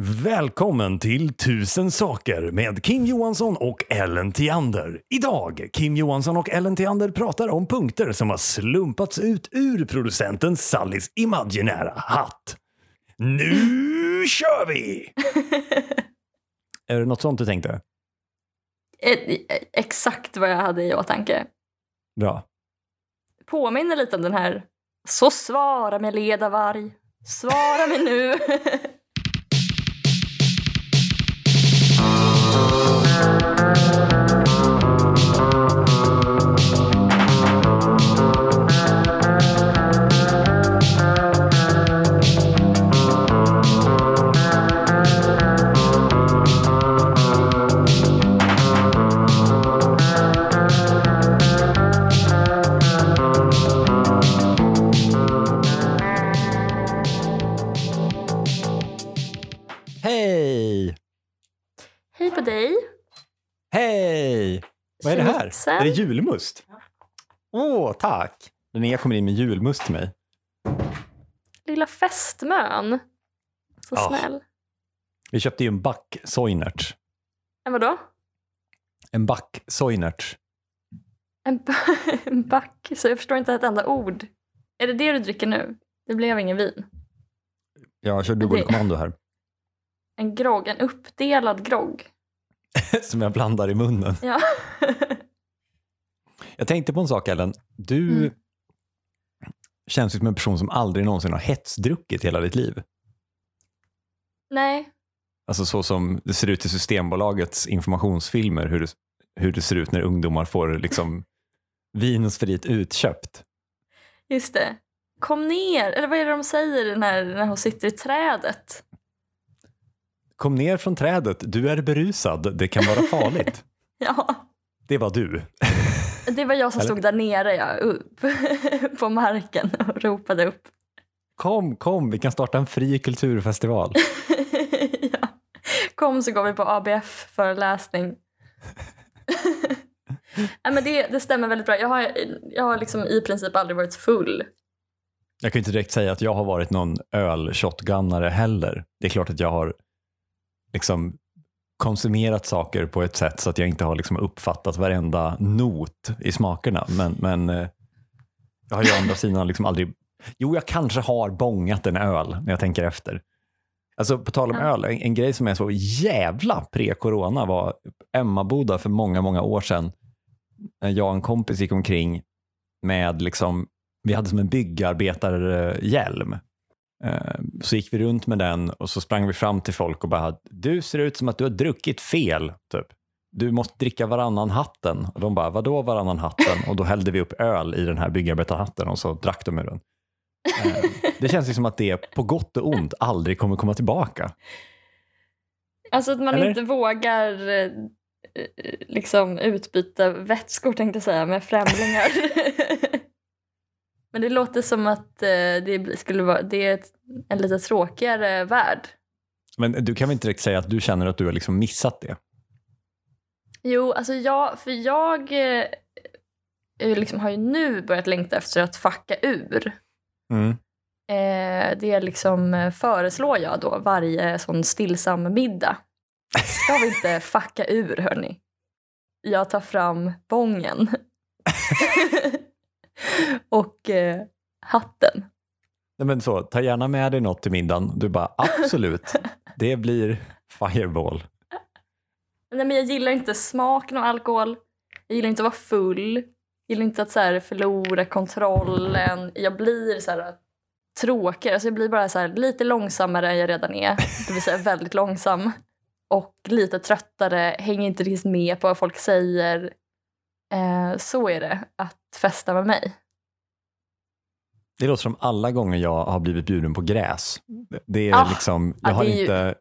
Välkommen till Tusen saker med Kim Johansson och Ellen Theander. Idag, Kim Johansson och Ellen Theander pratar om punkter som har slumpats ut ur producenten Sallys imaginära hatt. Nu kör vi! Är det något sånt du tänkte? Eh, Exakt vad jag hade i åtanke. Bra. Påminner lite om den här Så svara mig ledarvarg, svara mig nu. Hej. Hej! Vad är det här? Är det julmust? Åh, tack! Linnea kommer in med julmust till mig. Lilla fästmön. Så Ja. snäll. Vi köpte ju en back Soinerts. En vadå? En back Soinerts. En, ba- en back. Så jag förstår inte ett enda ord. Är det det du dricker nu? Det blev ingen vin. Jag kör dubbelkommando här. En grogg, en uppdelad grogg. Som jag blandar i munnen. Ja. Jag tänkte på en sak Ellen. Du Mm. känns ju som en person som aldrig någonsin har hetsdruckit hela ditt liv. Nej, Alltså så som det ser ut i Systembolagets informationsfilmer, hur det, hur det ser ut när ungdomar får liksom vin och sprit utköpt. just det. Kom ner, eller vad är det de säger när, när hon sitter i trädet? Kom ner från trädet, du är berusad, det kan vara farligt. Ja, Det var du. det var jag som Eller? stod där nere, ja, upp på marken och ropade upp. Kom, kom, vi kan starta en fri kulturfestival. ja. Kom så går vi på ABF-föreläsning. Nej, men det, det stämmer väldigt bra. Jag har, jag har liksom i princip aldrig varit full. Jag kan inte direkt säga att jag har varit någon öl-shotgunnare heller. Det är klart att jag har liksom konsumerat saker på ett sätt så att jag inte har liksom uppfattat varenda not i smakerna. Men, men eh, jag har ju å andra sidan liksom aldrig... Jo, jag kanske har bongat en öl när jag tänker efter. Alltså på tal om Ja. öl, en, en grej som är så jävla pre-corona var Emmaboda för många, många år sedan. När jag och en kompis gick omkring med liksom vi hade som en byggarbetarhjälm. Eh, Så gick vi runt med den och så sprang vi fram till folk och bara du ser ut som att du har druckit fel. Typ. Du måste dricka varannan hatten. Och de bara vadå varannan hatten? Och då hällde vi upp öl i den här byggarbetarhatten och så drack de ur den. Eh, Det känns som att det på gott och ont aldrig kommer komma tillbaka. Alltså att man Eller? inte vågar eh, liksom utbyta vätskor tänkte jag säga med främlingar. Men det låter som att eh, det skulle vara det är en lite tråkigare värld. Men du kan väl inte direkt säga att du känner att du har liksom missat det? Jo, alltså jag, för jag eh, eh, liksom har ju nu börjat längta efter att fucka ur. Mm. Det liksom föreslår jag då varje sån stillsam middag. Ska vi inte fucka ur hörni? Jag tar fram bången. och eh, hatten. Nej, men så, ta gärna med dig något till middagen. Du bara absolut, det blir fireball. Nej, men jag gillar inte smaken av alkohol. Jag gillar inte att vara full. Jag gillar inte att så här, förlora kontrollen. Jag blir så här, tråkigare. Alltså, jag blir bara så här, lite långsammare än jag redan är. Det vill säga väldigt långsam. Och lite tröttare. Hänger inte riktigt med på vad folk säger. Eh, så är det att festa med mig. Det låter som alla gånger jag har blivit bjuden på gräs. Det är Ah, liksom, ja, jag har det är ju- inte,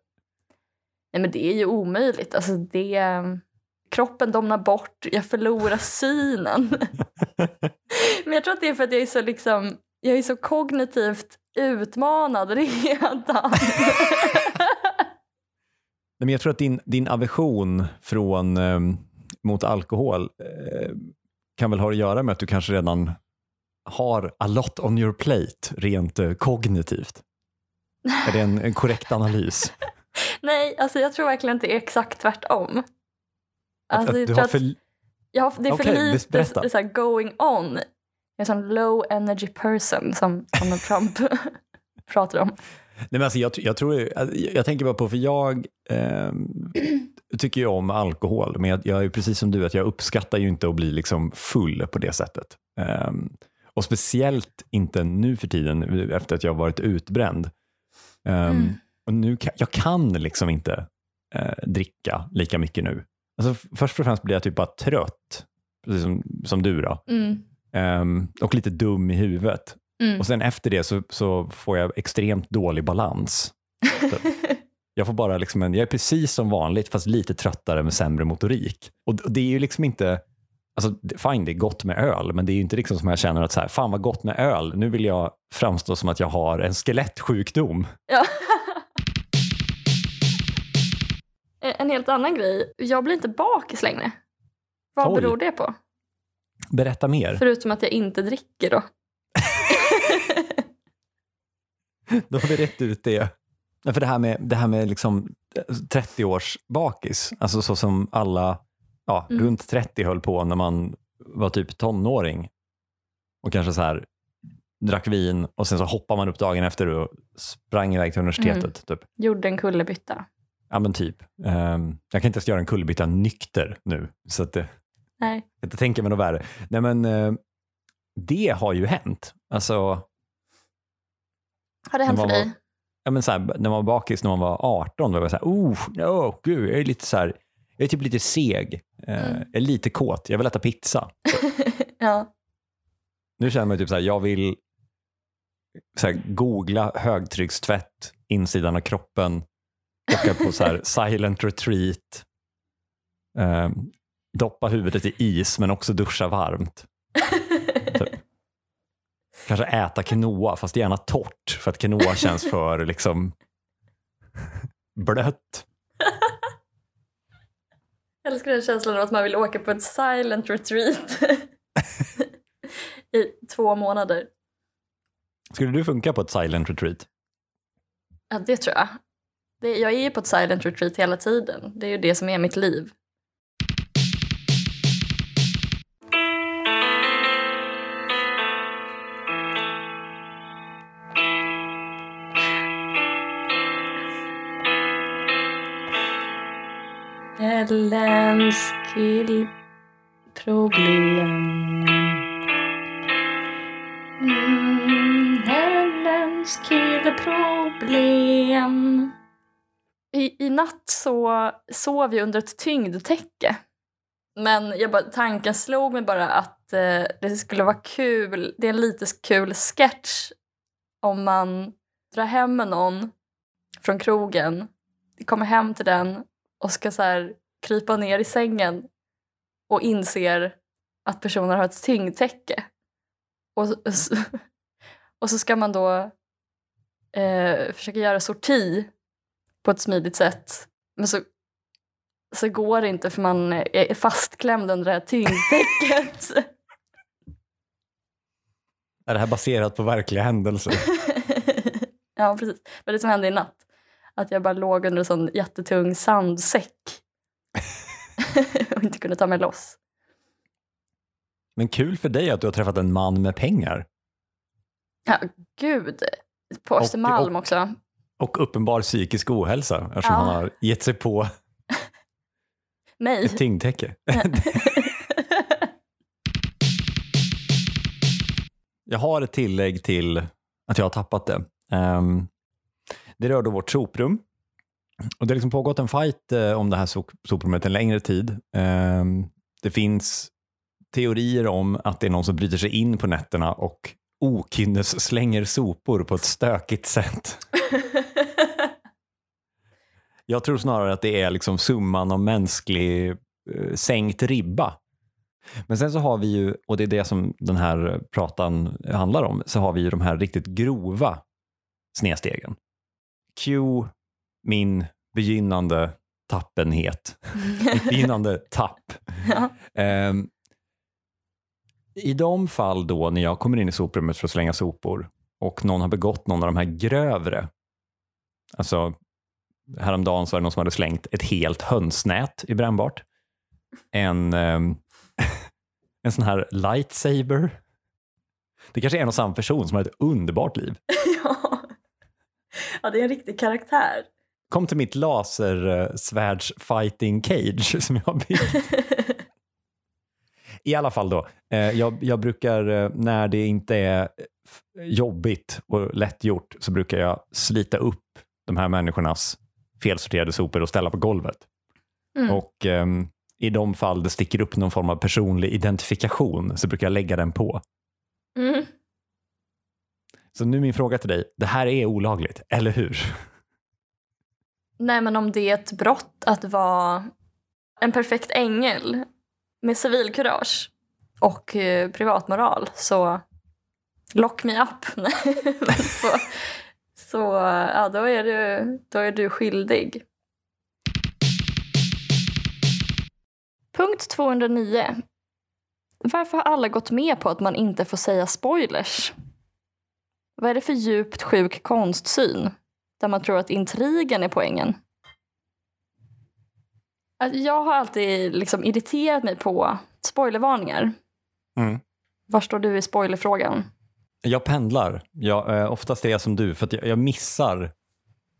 Nej, men det är ju omöjligt. Alltså, det, kroppen domnar bort. Jag förlorar synen. men jag tror att det är för att jag är så, liksom, jag är så kognitivt utmanad redan. Men jag tror att din, din aversion från, eh, mot alkohol eh, kan väl ha att göra med att du kanske redan har a lot on your plate rent eh, kognitivt. Är det en, en korrekt analys? Nej, alltså jag tror verkligen att det är exakt tvärtom. Att, Alltså, att jag du tror har att för... jag har, det är för Okej, lite så här, going on. Jag är en sån low energy person som Donald Trump pratar om. Nej, men alltså, jag, jag, tror, jag, jag tänker bara på, för jag ehm, tycker ju om alkohol, men jag, jag är precis som du, att jag uppskattar ju inte att bli liksom full på det sättet. Ehm, och speciellt inte nu för tiden, efter att jag har varit utbränd. Ehm, Mm. och nu kan, jag kan liksom inte eh, dricka lika mycket nu. Alltså, först och främst blir jag typ bara trött, precis som, som du då. Mm. Ehm, och lite dum i huvudet. Mm. Och sen efter det så, så får jag extremt dålig balans. Jag, får bara liksom en, jag är precis som vanligt fast lite tröttare med sämre motorik. Och det är ju liksom inte, alltså fine det är gott med öl, men det är ju inte liksom som jag känner att så här, fan vad gott med öl, nu vill jag framstå som att jag har en skelettsjukdom. Ja. en helt annan grej, jag blir inte bakis längre. Vad Oj. beror det på? Berätta mer. Förutom att jag inte dricker då. Då har vi rätt ut det. Ja, För det här med, det här med liksom 30 års bakis, alltså så som alla ja, Mm. runt 30 höll på när man var typ tonåring och kanske så här drack vin och sen så hoppade man upp dagen efter och sprang iväg till universitetet. Typ. Gjorde en kullerbytta. Ja men typ. Ehm, jag kan inte ens göra en kullerbytta nykter nu. Så att det, Nej. jag tänka mig något värre. Nej men eh, det har ju hänt. Alltså, Har det hänt för dig? Ja, men så här, när man var bakis när man var 18, då var jag så här, oh, oh, gud, jag är lite så här, jag är typ lite seg, eh, Mm. jag är lite kåt, jag vill äta pizza. ja. Nu känner man typ så här, jag vill så här, googla högtryckstvätt, insidan av kroppen, åka på så här silent retreat, eh, doppa huvudet i is men också duscha varmt. Kanske äta quinoa, fast gärna torrt för att quinoa känns för liksom blött. Jag älskar den känslan av att man vill åka på ett silent retreat i två månader. Skulle du funka på ett silent retreat? Ja, det tror jag. Det, jag är ju på ett silent retreat hela tiden. Det är ju det som är mitt liv. Ellens killproblem mm, Ellens killproblem I, I natt så sov jag under ett tyngdtäcke. Men jag bara, tanken slog mig bara att eh, det skulle vara kul, det är en lite kul sketch om man drar hem med någon från krogen, kommer hem till den och ska så här krypa ner i sängen och inser att personen har ett tyngdtäcke. Och, så- och så ska man då eh, försöka göra sorti på ett smidigt sätt. Men så, så går det inte för man är fastklämd under det här tyngdtäcket. Är det här baserat på verkliga händelser? ja, precis. Det var det som hände i natt. Att jag bara låg under en sån jättetung sandsäck och inte kunde ta mig loss. Men kul för dig att du har träffat en man med pengar Ja, gud. På Östermalm också. och uppenbar psykisk ohälsa eftersom Ja. han har gett sig på Mig. ett tyngdtäcke. Jag har ett tillägg till att jag har tappat det. Ehm, det rör då vårt soprum. Och det har liksom pågått en fight eh, om det här sop- soprummet en längre tid. Ehm, det finns teorier om att det är någon som bryter sig in på nätterna och okynnes slänger sopor på ett stökigt sätt. Jag tror snarare att det är liksom summan av mänsklig eh, sänkt ribba. Men sen så har vi ju, och det är det som den här pratan handlar om, så har vi ju de här riktigt grova snedstegen. Cue min begynnande tappenhet. Mitt begynnande tapp. ja. Ehm, I de fall då när jag kommer in i soprummet för att slänga sopor och någon har begått någon av de här grövre, alltså häromdagen så var det någon som hade slängt ett helt hönsnät i brännbart. En, ehm, en sån här lightsaber. Det kanske är en och samma person som har ett underbart liv. ja. ja, det är en riktig karaktär. Kom till mitt lasersvärds fighting cage som jag har byggt. I alla fall då, eh, jag, jag brukar eh, när det inte är jobbigt och lättgjort så brukar jag slita upp de här människornas felsorterade sopor och ställa på golvet. Mm. Och ehm, i de fall det sticker upp någon form av personlig identifikation så brukar jag lägga den på. Mm. Så nu min fråga till dig, det här är olagligt, eller hur? Nej, men om det är ett brott att vara en perfekt ängel med civilkurage och eh, privatmoral så lock me up. Så, så ja, då, är du, då är du skyldig. Punkt 209. Varför har alla gått med på att man inte får säga spoilers? Vad är det för djupt sjuk konstsyn där man tror att intrigen är poängen? Att Jag har alltid liksom irriterat mig på spoilervarningar. Mm. Var står du i spoilerfrågan? Jag pendlar. Jag, eh, oftast är jag som du, för jag, jag missar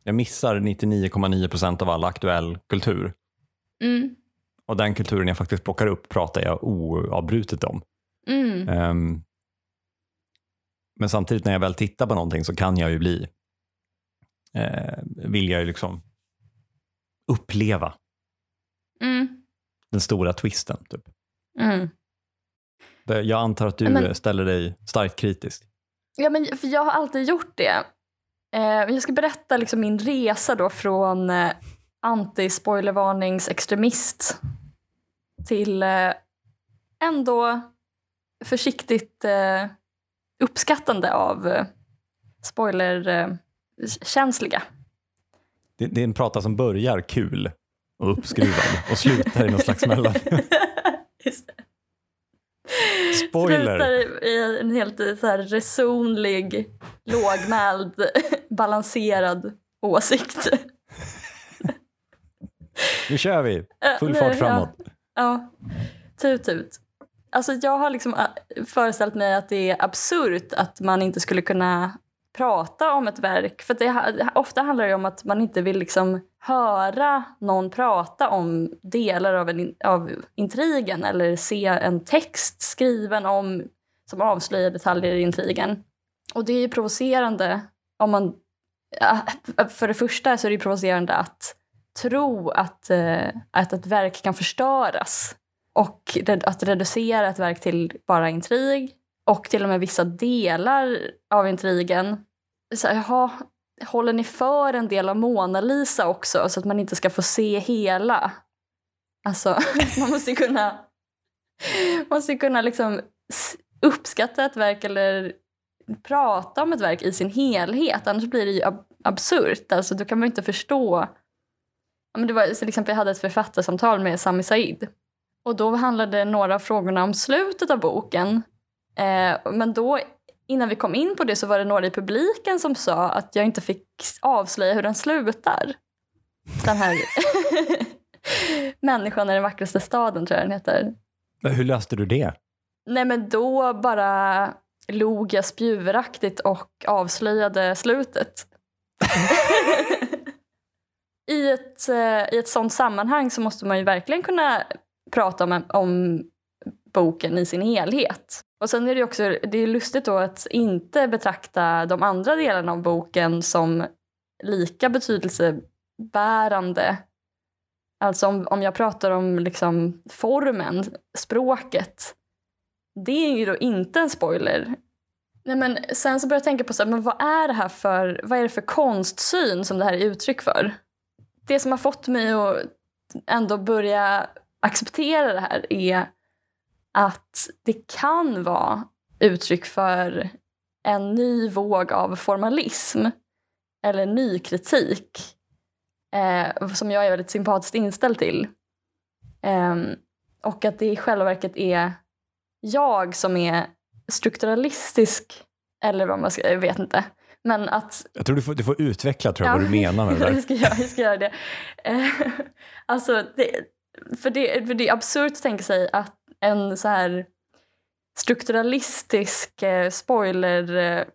jag missar 99,9 procent av all aktuell kultur. Mm. Och den kulturen jag faktiskt plockar upp pratar jag oavbrutet om. Mm. Ehm, men samtidigt när jag väl tittar på någonting så kan jag ju bli, eh, vill jag ju liksom uppleva Mm. den stora twisten. Typ. Mm. Jag antar att du Men- eh, ställer dig starkt kritisk. Ja, men för jag har alltid gjort det. Eh, jag ska berätta liksom min resa då från eh, anti-spoilervarningsextremist till eh, ändå försiktigt eh, uppskattande av eh, spoilerkänsliga. Det, det är en prata som börjar kul och uppskruvad och slutar i någon slags mellan. Spoiler! Slutar i- en helt eh, så här resonlig, lågmäld, balanserad åsikt. Nu kör vi! Eh, Full fart framåt. Ja, ja. Tut tut. Alltså jag har liksom äh, föreställt mig att det är absurt att man inte skulle kunna prata om ett verk. För det, ofta handlar det om att man inte vill liksom höra någon prata om delar av, en, av intrigen eller se en text skriven om som avslöjar detaljer i intrigen. Och det är ju provocerande om man... Äh, för det första så är det ju provocerande att tro att, äh, att ett verk kan förstöras och att reducera ett verk till bara intrig och till och med vissa delar av intrigen. Så, här, jaha, håller ni för en del av Mona Lisa också så att man inte ska få se hela? Alltså, man måste ju kunna, man måste kunna liksom uppskatta ett verk eller prata om ett verk i sin helhet. Annars blir det ju ab- absurt. Alltså, då kan man ju inte förstå Ja, men det var, till liksom, exempel, jag hade ett författarsamtal med Sami Said. Och då handlade några av frågorna om slutet av boken. Eh, men då, innan vi kom in på det så var det några i publiken som sa att jag inte fick avslöja hur den slutar. Den här Människan är den vackraste staden tror jag den heter. Hur löste du det? Nej men då bara log jag spjuveraktigt och avslöjade slutet. I ett, eh, I ett sånt sammanhang så måste man ju verkligen kunna prata om, om boken i sin helhet. Och sen är det ju också det är lustigt då att inte betrakta de andra delarna av boken som lika betydelsebärande. Alltså om, om jag pratar om liksom formen, språket, det är ju då inte en spoiler. Nej, men sen så började jag tänka på så här, men vad är det här för, vad är det för konstsyn som det här är uttryck för? Det som har fått mig att ändå börja acceptera det här är att det kan vara uttryck för en ny våg av formalism eller ny kritik eh, som jag är väldigt sympatiskt inställd till. Ehm, och att det i själva verket är jag som är strukturalistisk, eller vad man ska, jag vet inte. Men att... Jag tror du får, du får utveckla tror jag, ja, vad du menar med det där. jag, ska, jag ska göra det. Eh, alltså, det, för, det, för det är absurt att tänka sig att en så här strukturalistisk eh, spoiler eh,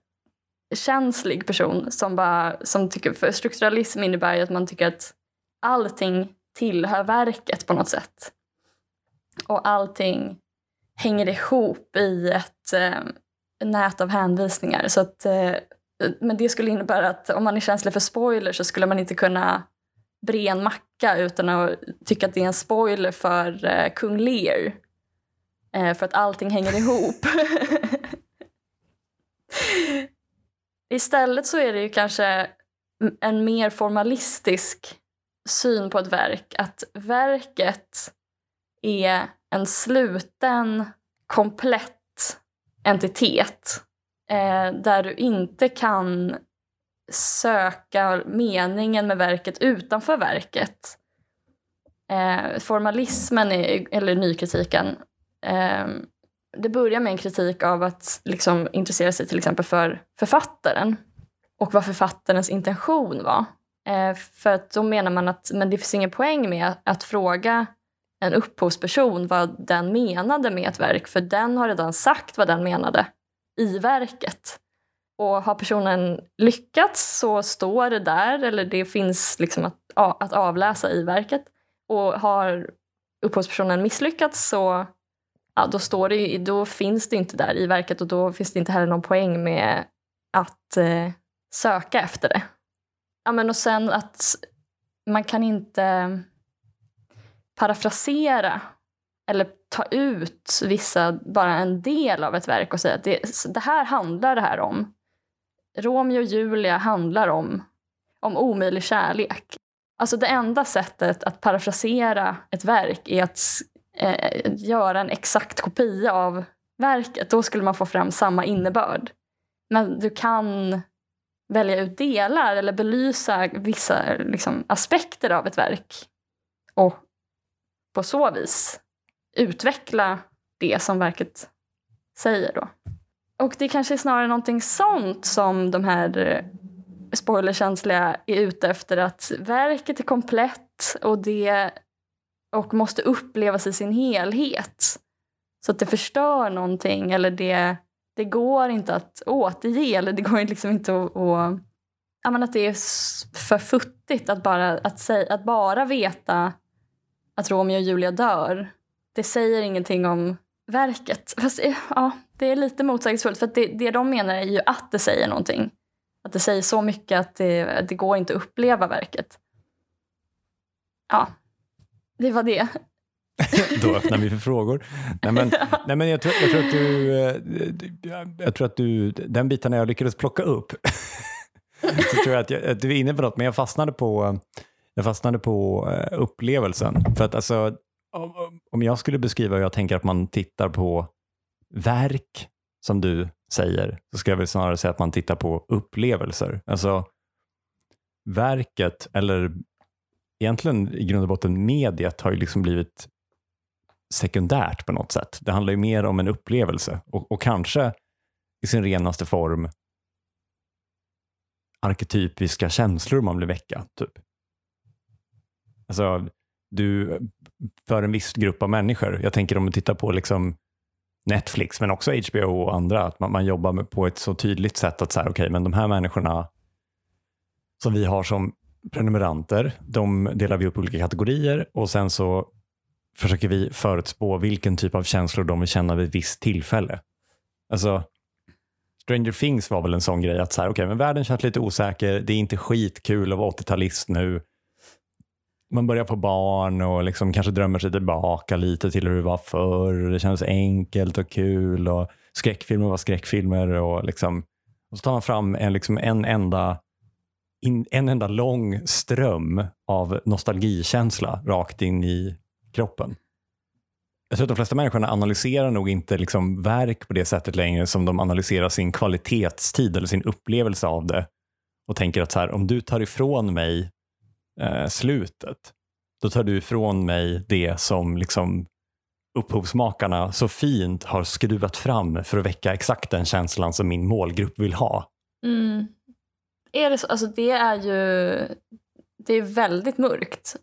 känslig person som bara som tycker, för strukturalism innebär ju att man tycker att allting tillhör verket på något sätt. Och allting hänger ihop i ett eh, nät av hänvisningar. Så att, eh, men det skulle innebära att om man är känslig för spoiler så skulle man inte kunna bre en macka utan att tycka att det är en spoiler för eh, kung Lear. Eh, för att allting hänger ihop. Istället så är det ju kanske en mer formalistisk syn på ett verk. Att verket är en sluten, komplett entitet eh, där du inte kan söka meningen med verket utanför verket. Eh, formalismen, är, eller nykritiken, Ehm, det börjar med en kritik av att liksom intressera sig till exempel för författaren och vad författarens intention var. Eh, för att då menar man att men det finns ingen poäng med att fråga en upphovsperson vad den menade med ett verk för den har redan sagt vad den menade i verket. Och har personen lyckats så står det där eller det finns liksom att, att avläsa i verket. Och har upphovspersonen misslyckats så ja, då, står det, då finns det inte där i verket och då finns det inte heller någon poäng med att eh, söka efter det. Ja, men och sen att man kan inte parafrasera eller ta ut vissa, bara en del av ett verk och säga att det, det här handlar det här om. Romeo och Julia handlar om, om omöjlig kärlek. Alltså det enda sättet att parafrasera ett verk är att eh, göra en exakt kopia av verket. Då skulle man få fram samma innebörd. Men du kan välja ut delar eller belysa vissa liksom, aspekter av ett verk och på så vis utveckla det som verket säger. Då. Och det kanske är snarare någonting sånt som de här spoilerkänsliga är ute efter. Att verket är komplett och det och måste upplevas i sin helhet. Så att det förstör någonting eller det, det går inte att återge eller det går liksom inte att, att ja, men att det är för futtigt att bara, att, säga, att bara veta att Romeo och Julia dör. Det säger ingenting om verket. Fast, eh, ja, det är lite motsägelsefullt för det, det de menar är ju att det säger någonting. Att det säger så mycket att det, det går inte att uppleva verket. Ja, det var det. Då öppnar vi för frågor. Nej, men, nej, men jag, tror, jag tror att du, eh, jag tror att du, den biten jag lyckades plocka upp, så tror jag att, jag att, du är inne på något, men jag fastnade på, jag fastnade på eh, upplevelsen. För att alltså, om jag skulle beskriva hur jag tänker att man tittar på verk, som du säger, så skulle jag väl snarare säga att man tittar på upplevelser. Alltså verket, eller egentligen i grund och botten mediet har ju liksom blivit sekundärt på något sätt. Det handlar ju mer om en upplevelse och, och kanske i sin renaste form arketypiska känslor man vill väcka. Typ. Alltså, du, för en viss grupp av människor, jag tänker om du tittar på liksom Netflix, men också HBO och andra, att man, man jobbar med, på ett så tydligt sätt att så okej, okay, men de här människorna som vi har som prenumeranter, de delar vi upp i olika kategorier och sen så försöker vi förutspå vilken typ av känslor de vill känna vid ett visst tillfälle. Alltså, Stranger Things var väl en sån grej att så här, okay, men världen känns lite osäker, det är inte skitkul att vara 80-talist nu. Man börjar få barn och liksom kanske drömmer sig tillbaka lite till hur det var förr. Det kändes enkelt och kul och skräckfilmer var skräckfilmer. Och, liksom, och så tar man fram en, liksom en enda in, en enda lång ström av nostalgikänsla rakt in i kroppen. Jag tror att de flesta människorna analyserar nog inte liksom verk på det sättet längre som de analyserar sin kvalitetstid eller sin upplevelse av det och tänker att så här, om du tar ifrån mig eh, slutet, då tar du ifrån mig det som liksom upphovsmakarna så fint har skruvat fram för att väcka exakt den känslan som min målgrupp vill ha. Mm är det så, alltså det är ju det är väldigt mörkt.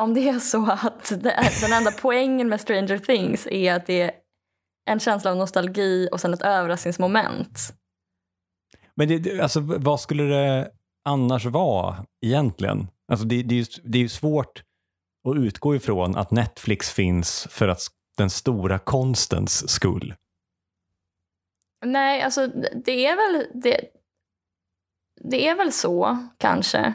Om det är så att är, den enda poängen med Stranger Things är att det är en känsla av nostalgi och sen ett överraskningsmoment. Men det, det, alltså, vad skulle det annars vara egentligen? Alltså, det, det, är ju, det är ju svårt att utgå ifrån att Netflix finns för att den stora konstens skull. Nej, alltså det är väl det, det är väl så kanske.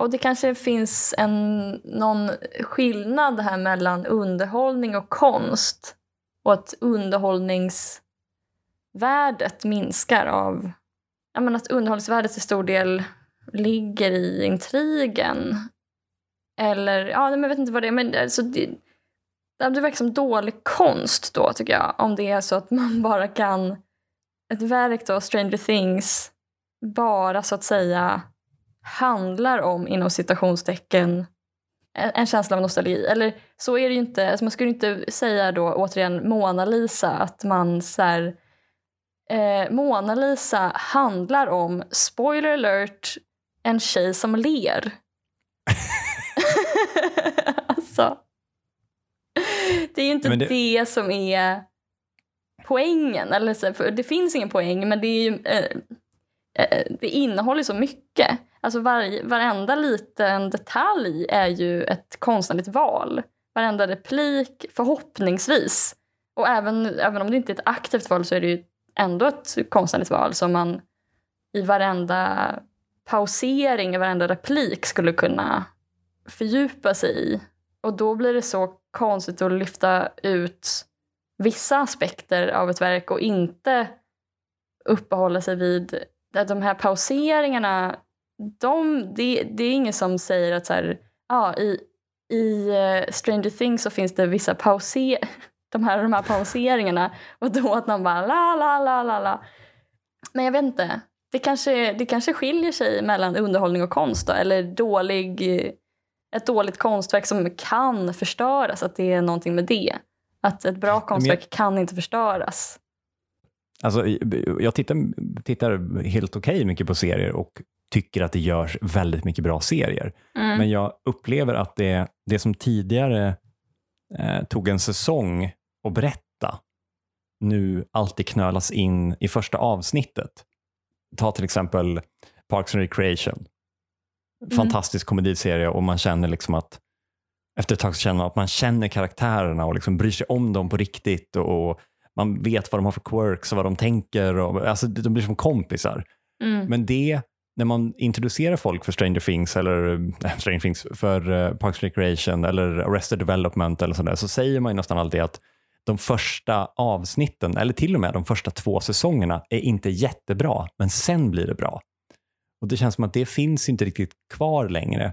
Och det kanske finns en, någon skillnad här mellan underhållning och konst. Och att underhållningsvärdet minskar av... Ja, men att underhållningsvärdet till stor del ligger i intrigen. Eller, ja, men jag vet inte vad det är. Men alltså, det, det verkar som dålig konst då, tycker jag. Om det är så att man bara kan... Ett verk då, Stranger Things, bara så att säga handlar om, inom citationstecken, en, en känsla av nostalgi. Eller så är det ju inte. Alltså man skulle inte säga då återigen Mona Lisa att man så här, eh, Mona Lisa handlar om, spoiler alert, en tjej som ler. alltså. Det är ju inte det... det... som är poängen. Eller så, för det finns ingen poäng, men det, är ju, eh, Eh, det innehåller så mycket. Alltså var, varenda liten detalj är ju ett konstnärligt val. Varenda replik, förhoppningsvis. Och även, även om det inte är ett aktivt val så är det ju ändå ett konstnärligt val som man i varenda pausering, i varenda replik skulle kunna fördjupa sig i. Och då blir det så konstigt att lyfta ut vissa aspekter av ett verk och inte uppehålla sig vid de här pauseringarna. De, det, det är ingen som säger att så här, ah, i, i uh, Stranger Things så finns det vissa pauser, de här, de här pauseringarna och då att man bara la la la la la. Men jag vet inte. Det kanske, det kanske skiljer sig mellan underhållning och konst då, eller dålig ett dåligt konstverk som kan förstöras, att det är någonting med det. Att ett bra konstverk jag, kan inte förstöras. Alltså, jag tittar, tittar helt okej okay mycket på serier och tycker att det görs väldigt mycket bra serier. Mm. Men jag upplever att det, det som tidigare eh, tog en säsong att berätta, nu alltid knölas in i första avsnittet. Ta till exempel Parks and Recreation. Mm. fantastisk komediserie och man känner liksom att efter ett tag så känner man att man känner karaktärerna och liksom bryr sig om dem på riktigt och, och man vet vad de har för quirks och vad de tänker. Och, alltså, de blir som kompisar. Mm. Men det, när man introducerar folk för Stranger Things eller äh, Stranger Things, för uh, Parks Recreation eller Arrested Development eller sådär, så säger man ju nästan alltid att de första avsnitten, eller till och med de första två säsongerna, är inte jättebra, men sen blir det bra. Och Det känns som att det finns inte riktigt kvar längre.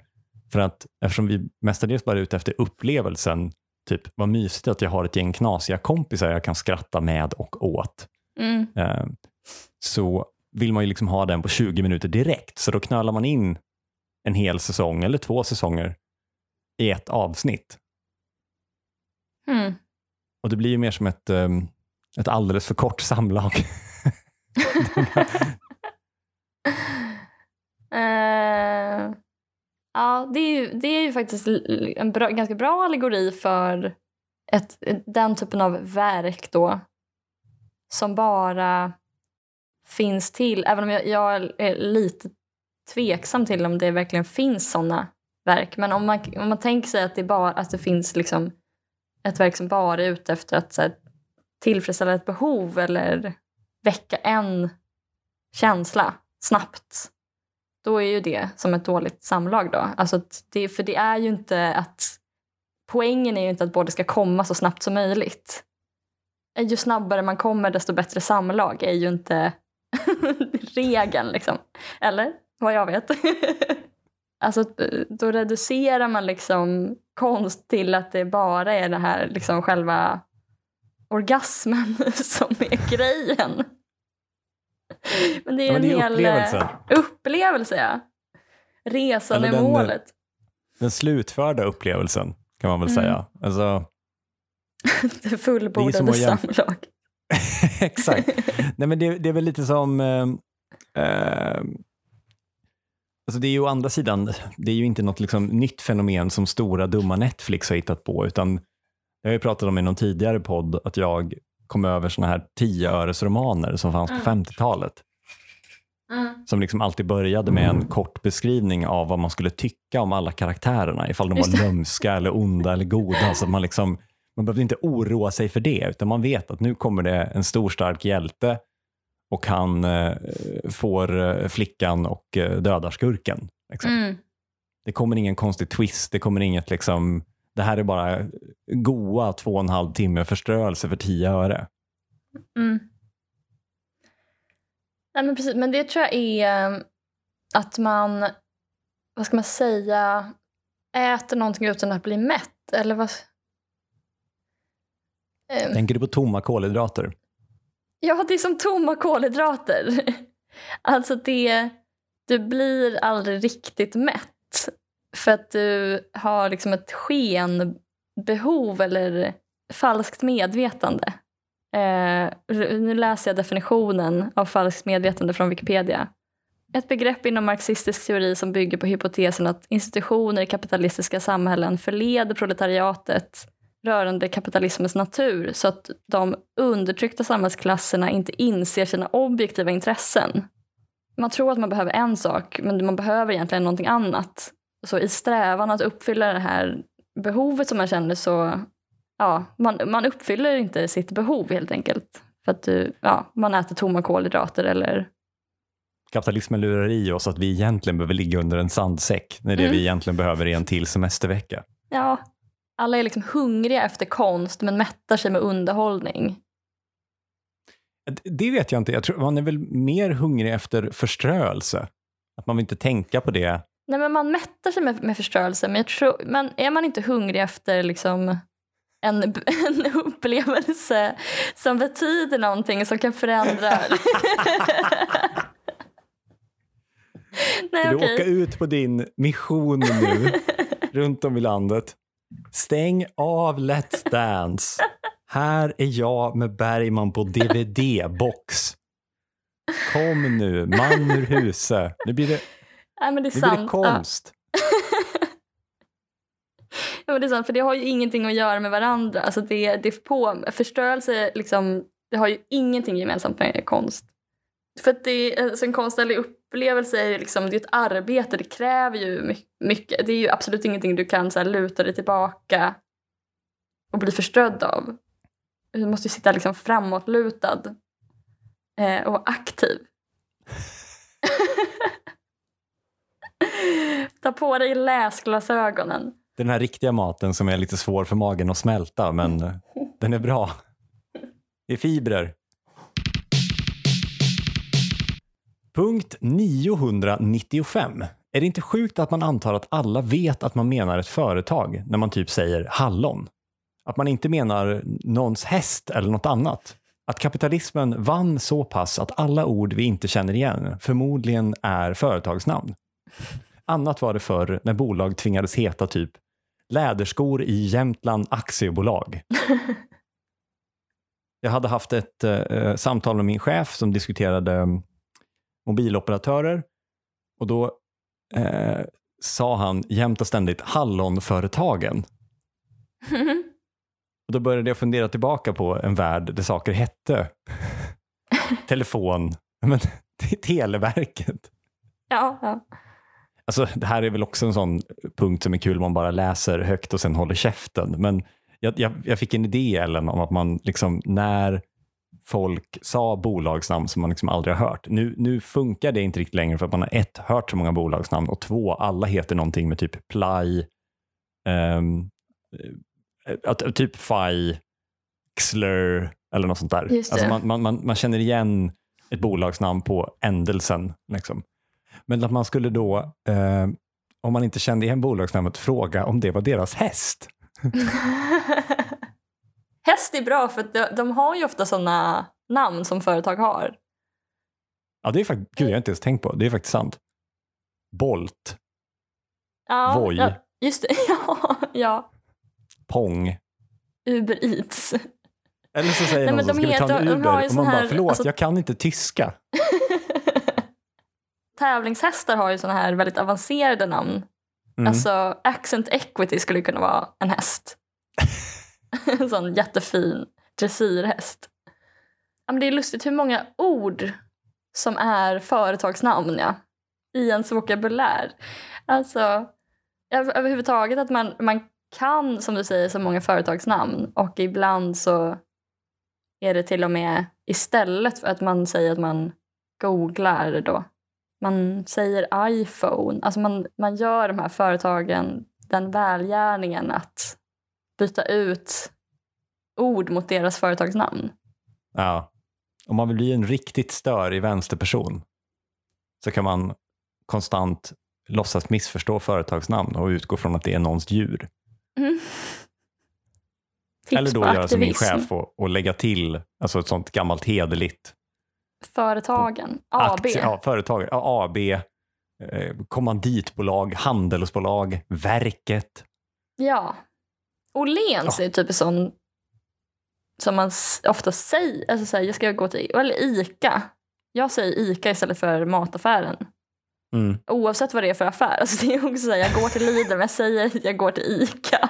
För att eftersom vi mestadels bara är ute efter upplevelsen, typ vad mysigt att jag har ett gäng knasiga kompisar jag kan skratta med och åt. Mm. Eh, så vill man ju liksom ha den på 20 minuter direkt, så då knölar man in en hel säsong eller två säsonger i ett avsnitt. Mm. Och det blir ju mer som ett, um, ett alldeles för kort samlag. Uh, ja, det är, ju, det är ju faktiskt en bra, ganska bra allegori för ett, den typen av verk då som bara finns till. Även om jag, jag är lite tveksam till om det verkligen finns sådana verk. Men om man, om man tänker sig att det, bara, att det finns liksom ett verk som bara är ute efter att så här, tillfredsställa ett behov eller väcka en känsla snabbt då är ju det som ett dåligt samlag. Då. Alltså det, för det är ju inte att... Poängen är ju inte att båda ska komma så snabbt som möjligt. Eh, ju snabbare man kommer desto bättre samlag är ju inte regeln. Liksom. Eller? Vad jag vet. alltså, eh, då reducerar man liksom konst till att det bara är det här liksom själva orgasmen som är grejen. Men det är ja, en det är hel upplevelse. upplevelse. Ja. Resan är målet. Den slutförda upplevelsen kan man väl mm. säga. Alltså, det fullbordade samlag. Exakt. Nej, men det, det, är väl lite som... Eh, eh, Alltså det är ju å andra sidan, det är ju inte något liksom nytt fenomen som stora dumma Netflix har hittat på, utan jag har ju pratat om i någon tidigare podd att jag kom över såna här 10-öresromaner som fanns på 50-talet. Som liksom alltid började med en kort beskrivning av vad man skulle tycka om alla karaktärerna, ifall de var lömska eller onda eller goda. Så man, liksom, man behövde inte oroa sig för det, utan man vet att nu kommer det en stor stark hjälte och han eh, får eh, flickan och eh, dödar skurken. Liksom. Mm. Det kommer ingen konstig twist, det kommer inget liksom, det här är bara goa två och en halv timme förströelse för tio öre. Mm. Nej, men, precis, men det tror jag är eh, att man, vad ska man säga, äter någonting utan att bli mätt. Eller vad? Eh, Tänker du på tomma kolhydrater? Ja, det är som tomma kolhydrater. Alltså det, du blir aldrig riktigt mätt för att du har liksom ett skenbehov eller falskt medvetande. Eh, nu läser jag definitionen av falskt medvetande från Wikipedia. Ett begrepp inom marxistisk teori som bygger på hypotesen att institutioner i kapitalistiska samhällen förleder proletariatet rörande kapitalismens natur så att de undertryckta samhällsklasserna inte inser sina objektiva intressen. Man tror att man behöver en sak, men man behöver egentligen någonting annat. Så i strävan att uppfylla det här behovet som man känner så, ja, man, man uppfyller inte sitt behov helt enkelt. För att du, ja, man äter tomma kolhydrater eller Kapitalismen lurar i oss att vi egentligen behöver ligga under en sandsäck när det Mm. vi egentligen behöver är en till semestervecka. Ja, alla är liksom hungriga efter konst men mättar sig med underhållning. Det vet jag inte. Jag tror man är väl mer hungrig efter förströelse. Att man vill inte tänka på det. Nej, men man mättar sig med, med förstörelse, men, jag tror, men är man inte hungrig efter liksom en, en upplevelse som betyder någonting som kan förändra... Nej, du okej. åka ut på din mission nu runt om i landet? Stäng av Let's Dance. Här är jag med Bergman på DVD-box. Kom nu, man ur huse. Nu blir det, Nej, men det är nu det sant. Ja. konst. Ja, men det är sant, för det har ju ingenting att göra med varandra. Alltså det, det på, förstörelse liksom, det har ju ingenting gemensamt med konst. För att det, är- alltså en konstnärlig upplevelse är liksom, det är ett arbete, det kräver ju my- mycket. Det är ju absolut ingenting du kan så här, luta dig tillbaka och bli förströdd av. Du måste ju sitta liksom framåtlutad eh, och aktiv. Ta på dig läsglasögonen. Den här riktiga maten som är lite svår för magen att smälta, men den är bra. Det är fibrer. Punkt 995. Är det inte sjukt att man antar att alla vet att man menar ett företag när man typ säger hallon? Att man inte menar någons häst eller något annat? Att kapitalismen vann så pass att alla ord vi inte känner igen förmodligen är företagsnamn. Annat var det förr när bolag tvingades heta typ Läderskor i Jämtland aktiebolag. Jag hade haft ett eh, samtal med min chef som diskuterade mm, mobiloperatörer och då eh, sa han jämt och ständigt Hallonföretagen. Och då började jag fundera tillbaka på en värld där saker hette telefon, men Televerket. ja, ja. Alltså, det här är väl också en sån punkt som är kul man bara läser högt och sen håller käften. Men jag, jag, jag fick en idé Ellen om att man liksom när folk sa bolagsnamn som man liksom aldrig har hört. Nu, nu funkar det inte riktigt längre för att man har ett, hört så många bolagsnamn och två, alla heter någonting med typ Ply, att- typ Fi, Xler eller något sånt där. Alltså man, man, man, man känner igen ett bolagsnamn på ändelsen. Liksom. Men att man skulle då, eh, om man inte kände igen bolagsnamnet, fråga om det var deras häst. Häst är bra för de, de har ju ofta sådana namn som företag har. Ja, det är faktiskt, gud, jag har inte ens tänkt på. Det är faktiskt sant. Bolt, Ja, Voi. Ja, just det. Ja, ja. Pong. Uber Eats. Eller så säger Nej, någon så ska vi ta en heter- Uber och man bara här- förlåt, alltså- jag kan inte tyska. Tävlingshästar har ju såna här väldigt avancerade namn. Mm. Alltså accent equity skulle kunna vara en häst. en sån jättefin dressyrhäst. Ja, men det är lustigt hur många ord som är företagsnamn ja, i ens vokabulär. Alltså över- överhuvudtaget att man, man kan som du säger så många företagsnamn och ibland så är det till och med istället för att man säger att man googlar då. Man säger iPhone. Alltså man, man gör de här företagen den välgärningen att byta ut ord mot deras företagsnamn. Ja. Om man vill bli en riktigt störig vänsterperson så kan man konstant låtsas missförstå företagsnamn och utgå från att det är någons djur. Mm. Eller då göra som min chef och, och lägga till alltså ett sånt gammalt hederligt Företagen. AB. aktie- ja, företag, ja, AB, eh, kommanditbolag, handelsbolag, verket. Ja. Åhléns är typ en sån som man ofta säger. Alltså så här, jag ska gå till eller ICA. Jag säger ICA istället för mataffären. Mm. Oavsett vad det är för affär. Alltså det är också så här, jag går till Lidl men jag säger att jag går till ICA.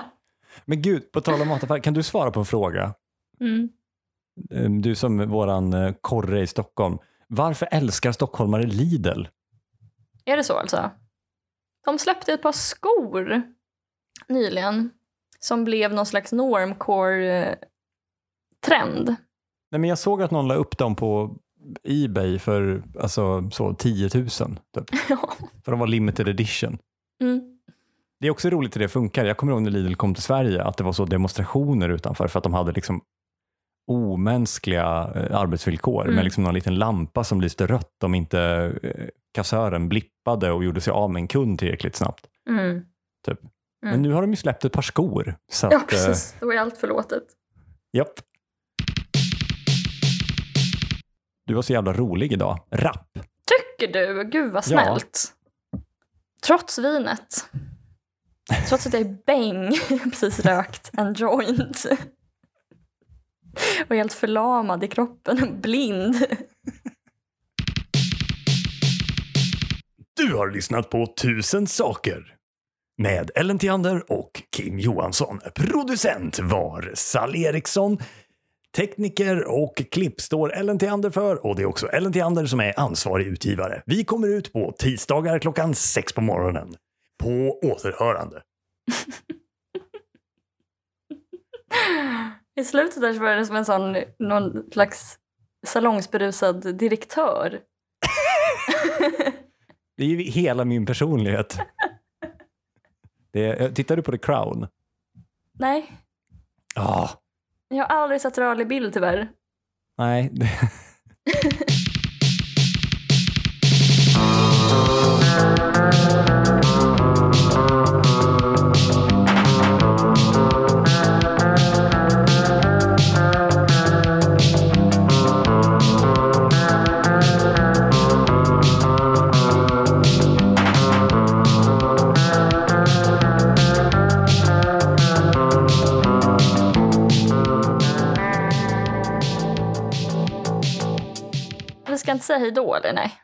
Men gud, på tal om mataffär, kan du svara på en fråga? Mm. Eh, Du som våran eh, korre i Stockholm. Varför älskar stockholmare Lidl? Är det så alltså? De släppte ett par skor nyligen som blev någon slags normcore-trend. Nej, men jag såg att någon la upp dem på Ebay för alltså, så 10 000. Typ. För de var limited edition. Mm. Det är också roligt hur det funkar. Jag kommer ihåg när Lidl kom till Sverige att det var så demonstrationer utanför för att de hade liksom omänskliga eh, arbetsvillkor Mm. med liksom någon liten lampa som lyste rött om inte eh, kassören blippade och gjorde sig av med en kund tillräckligt snabbt. Mm. Typ. Mm. Men nu har de ju släppt ett par skor. Så Ja, att, eh, precis. Då är allt förlåtet. japp. Du var så jävla rolig idag. Rapp. Tycker du? Gud vad Ja. snällt. Trots vinet. Trots att jag är bäng, precis rökt en joint. Och helt förlamad i kroppen, blind. Du har lyssnat på Tusen saker med Ellen Theander och Kim Johansson. Producent var Sally Eriksson. Tekniker och klipp står Ellen Theander för och det är också Ellen Theander som är ansvarig utgivare. Vi kommer ut på tisdagar klockan sex på morgonen. På återhörande. I slutet där så var det som en sån, någon slags salongsberusad direktör. Det är ju hela min personlighet. Det är, tittar du på The Crown? Nej, Ah, jag har aldrig sett rörlig bild tyvärr. nej. inte säga hej då eller nej? Nej.